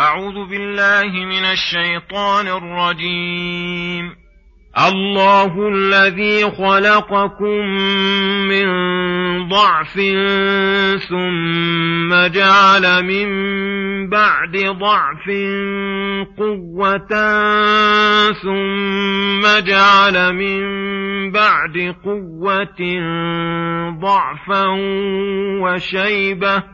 أعوذ بالله من الشيطان الرجيم. الله الذي خلقكم من ضعف ثم جعل من بعد ضعف قوة ثم جعل من بعد قوة ضعفا وشيبة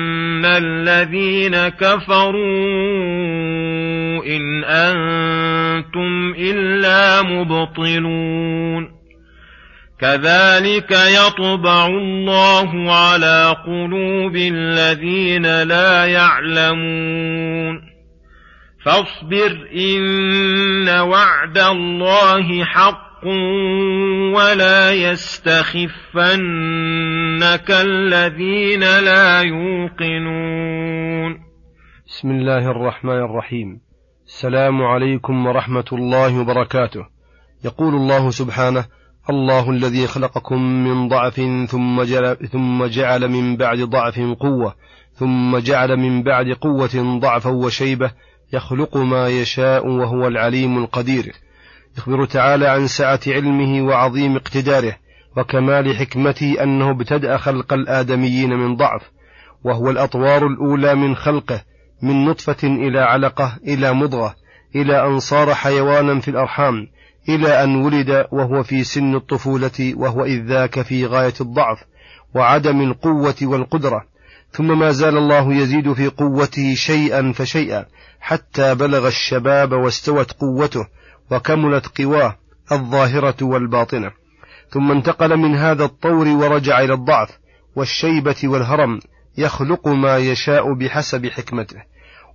الذين كفروا ان أنتم الا مبطلون كذلك يطبع الله على قلوب الذين لا يعلمون فاصبر ان وعد الله حق ولا يستخفنك الذين لا يوقنون بسم الله الرحمن الرحيم. السلام عليكم ورحمة الله وبركاته. يقول الله سبحانه الله الذي خلقكم من ضعف ثم جعل, ثم جعل من بعد ضعف قوة ثم جعل من بعد قوة ضعفا وشيبة يخلق ما يشاء وهو العليم القدير. يخبر تعالى عن سعة علمه وعظيم اقتداره وكمال حكمته أنه ابتدأ خلق الآدميين من ضعف وهو الأطوار الأولى من خلقه من نطفة إلى علقة إلى مضغة إلى أن صار حيوانا في الأرحام إلى أن ولد وهو في سن الطفولة وهو إذ ذاك في غاية الضعف وعدم القوة والقدرة. ثم ما زال الله يزيد في قوته شيئا فشيئا حتى بلغ الشباب واستوت قوته وكملت قواه الظاهرة والباطنة. ثم انتقل من هذا الطور ورجع إلى الضعف والشيبة والهرم يخلق ما يشاء بحسب حكمته.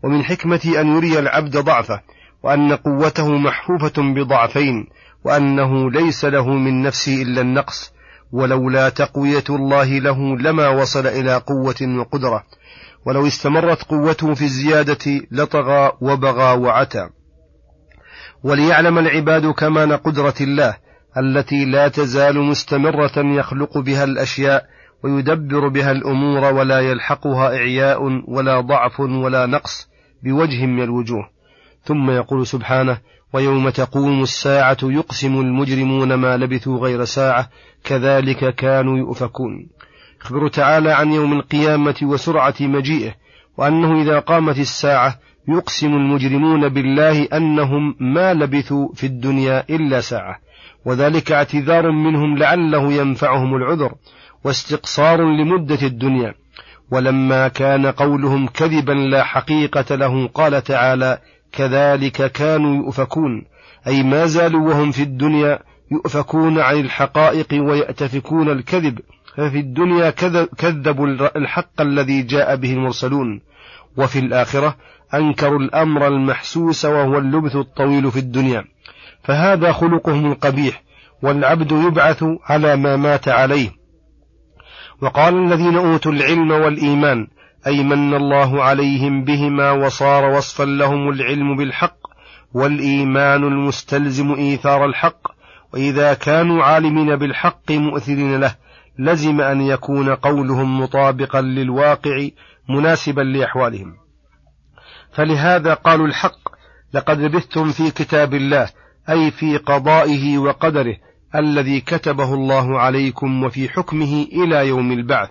ومن حكمته أن يري العبد ضعفه وأن قوته محفوفة بضعفين وأنه ليس له من نفسه إلا النقص ولولا تقوية الله له لما وصل إلى قوة وقدرة. ولو استمرت قوته في الزيادة لطغى وبغى وعتى. وليعلم العباد كمان قدرة الله التي لا تزال مستمرة يخلق بها الأشياء ويدبر بها الأمور ولا يلحقها إعياء ولا ضعف ولا نقص بوجه من الوجوه. ثم يقول سبحانه ويوم تقوم الساعة يقسم المجرمون ما لبثوا غير ساعة كذلك كانوا يؤفكون. يخبر تعالى عن يوم القيامة وسرعة مجيئه وأنه إذا قامت الساعة يقسم المجرمون بالله أنهم ما لبثوا في الدنيا إلا ساعة وذلك اعتذار منهم لعله ينفعهم العذر واستقصار لمدة الدنيا. ولما كان قولهم كذبا لا حقيقة له قال تعالى كذلك كانوا يؤفكون أي ما زالوا وهم في الدنيا يؤفكون عن الحقائق ويأتفكون الكذب. ففي الدنيا كذبوا الحق الذي جاء به المرسلون. وفي الآخرة أنكروا الأمر المحسوس وهو اللبث الطويل في الدنيا. فهذا خلقهم القبيح والعبد يبعث على ما مات عليه. وقال الذين أوتوا العلم والإيمان أي من الله عليهم بهما وصار وصفا لهم العلم بالحق والإيمان المستلزم إيثار الحق وإذا كانوا عالمين بالحق مؤثرين له. لزم أن يكون قولهم مطابقا للواقع مناسبا لأحوالهم. فلهذا قالوا الحق لقد لبثتم في كتاب الله أي في قضائه وقدره الذي كتبه الله عليكم وفي حكمه إلى يوم البعث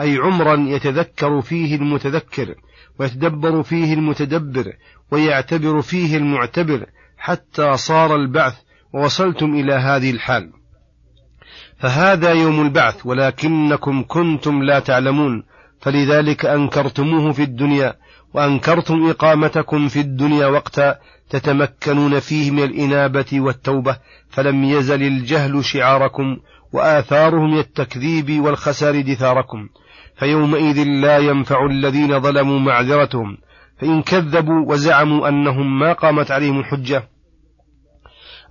أي عمرا يتذكر فيه المتذكر ويتدبر فيه المتدبر ويعتبر فيه المعتبر حتى صار البعث ووصلتم إلى هذه الحال. فهذا يوم البعث ولكنكم كنتم لا تعلمون فلذلك أنكرتموه في الدنيا وأنكرتم إقامتكم في الدنيا وقتا تتمكنون فيه من الإنابة والتوبة فلم يزل الجهل شعاركم وآثاره من التكذيب والخسار دثاركم. فيومئذ لا ينفع الذين ظلموا معذرتهم فإن كذبوا وزعموا أنهم ما قامت عليهم الحجة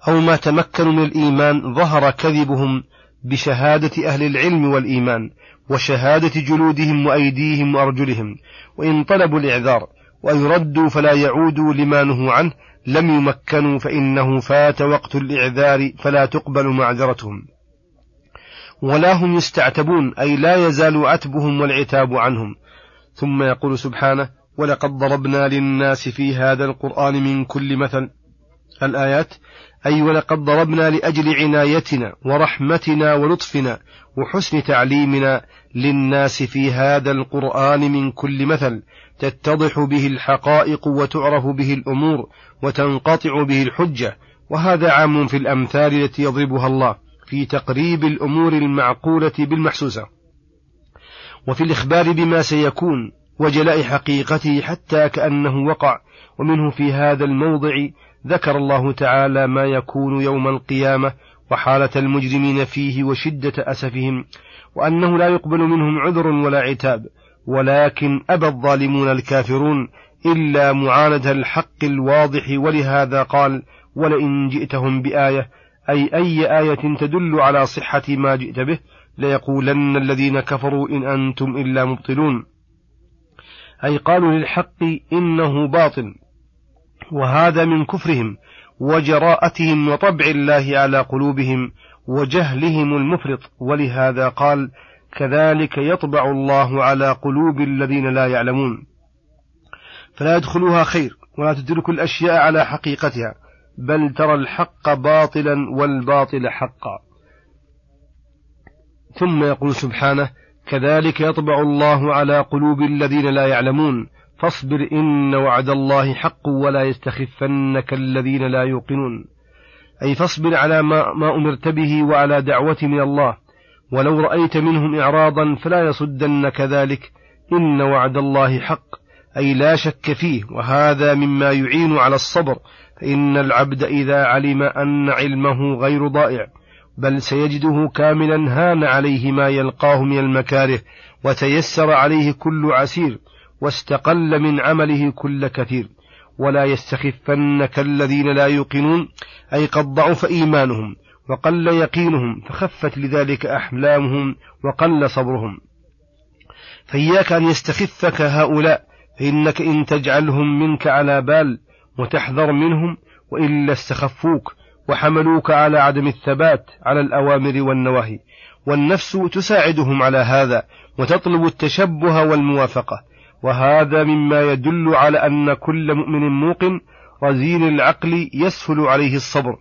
أو ما تمكنوا من الإيمان ظهر كذبهم بشهادة أهل العلم والإيمان وشهادة جلودهم وأيديهم وأرجلهم وإن طلبوا الإعذار وأن يردوا فلا يعودوا لما نهوا عنه لم يمكنوا فإنه فات وقت الإعذار فلا تقبل معذرتهم. ولا هم يستعتبون أي لا يزال عتبهم والعتاب عنهم. ثم يقول سبحانه ولقد ضربنا للناس في هذا القرآن من كل مثل الآيات أي ولقد ضربنا لأجل عنايتنا ورحمتنا ولطفنا وحسن تعليمنا للناس في هذا القرآن من كل مثل تتضح به الحقائق وتعرف به الأمور وتنقطع به الحجة وهذا عام في الأمثال التي يضربها الله في تقريب الأمور المعقولة بالمحسوسة. وفي الإخبار بما سيكون وجلاء حقيقته حتى كأنه وقع ومنه في هذا الموضع ذكر الله تعالى ما يكون يوم القيامة وحالة المجرمين فيه وشدة أسفهم وأنه لا يقبل منهم عذر ولا عتاب ولكن أبى الظالمون الكافرون إلا معاندة الحق الواضح ولهذا قال ولئن جئتهم بآية أي أي آية تدل على صحة ما جئت به ليقولن الذين كفروا إن أنتم إلا مبطلون أي قالوا للحق إنه باطل وهذا من كفرهم وجراءتهم وطبع الله على قلوبهم وجهلهم المفرط. ولهذا قال كذلك يطبع الله على قلوب الذين لا يعلمون. فلا يدخلوها خير ولا تدرك الأشياء على حقيقتها بل ترى الحق باطلا والباطل حقا. ثم يقول سبحانه كذلك يطبع الله على قلوب الذين لا يعلمون فاصبر إن وعد الله حق ولا يستخفنك الذين لا يوقنون. أي فاصبر على ما, ما أمرت به وعلى دعوة من الله. ولو رأيت منهم إعراضا فلا يصدنك ذلك. إن وعد الله حق. أي لا شك فيه. وهذا مما يعين على الصبر. فإن العبد إذا علم أن علمه غير ضائع. بل سيجده كاملا هان عليه ما يلقاه من المكاره. وتيسر عليه كل عسير. واستقل من عمله كل كثير ولا يستخفنك الذين لا يوقنون أي قد ضعف إيمانهم وقل يقينهم فخفت لذلك أحلامهم وقل صبرهم. فإياك أن يستخفك هؤلاء فإنك إن تجعلهم منك على بال وتحذر منهم وإلا استخفوك وحملوك على عدم الثبات على الأوامر والنواهي. والنفس تساعدهم على هذا وتطلب التشبه والموافقة. وهذا مما يدل على أن كل مؤمن موقن رزين العقل يسهل عليه الصبر.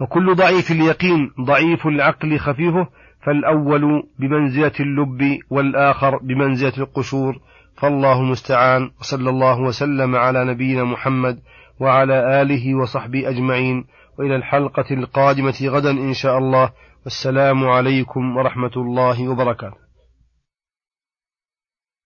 وكل ضعيف اليقين ضعيف العقل خفيفه فالأول بمنزلة اللب والآخر بمنزلة القشور. فالله المستعان وصلى الله وسلم على نبينا محمد وعلى آله وصحبه أجمعين. وإلى الحلقة القادمة غدا إن شاء الله. والسلام عليكم ورحمة الله وبركاته.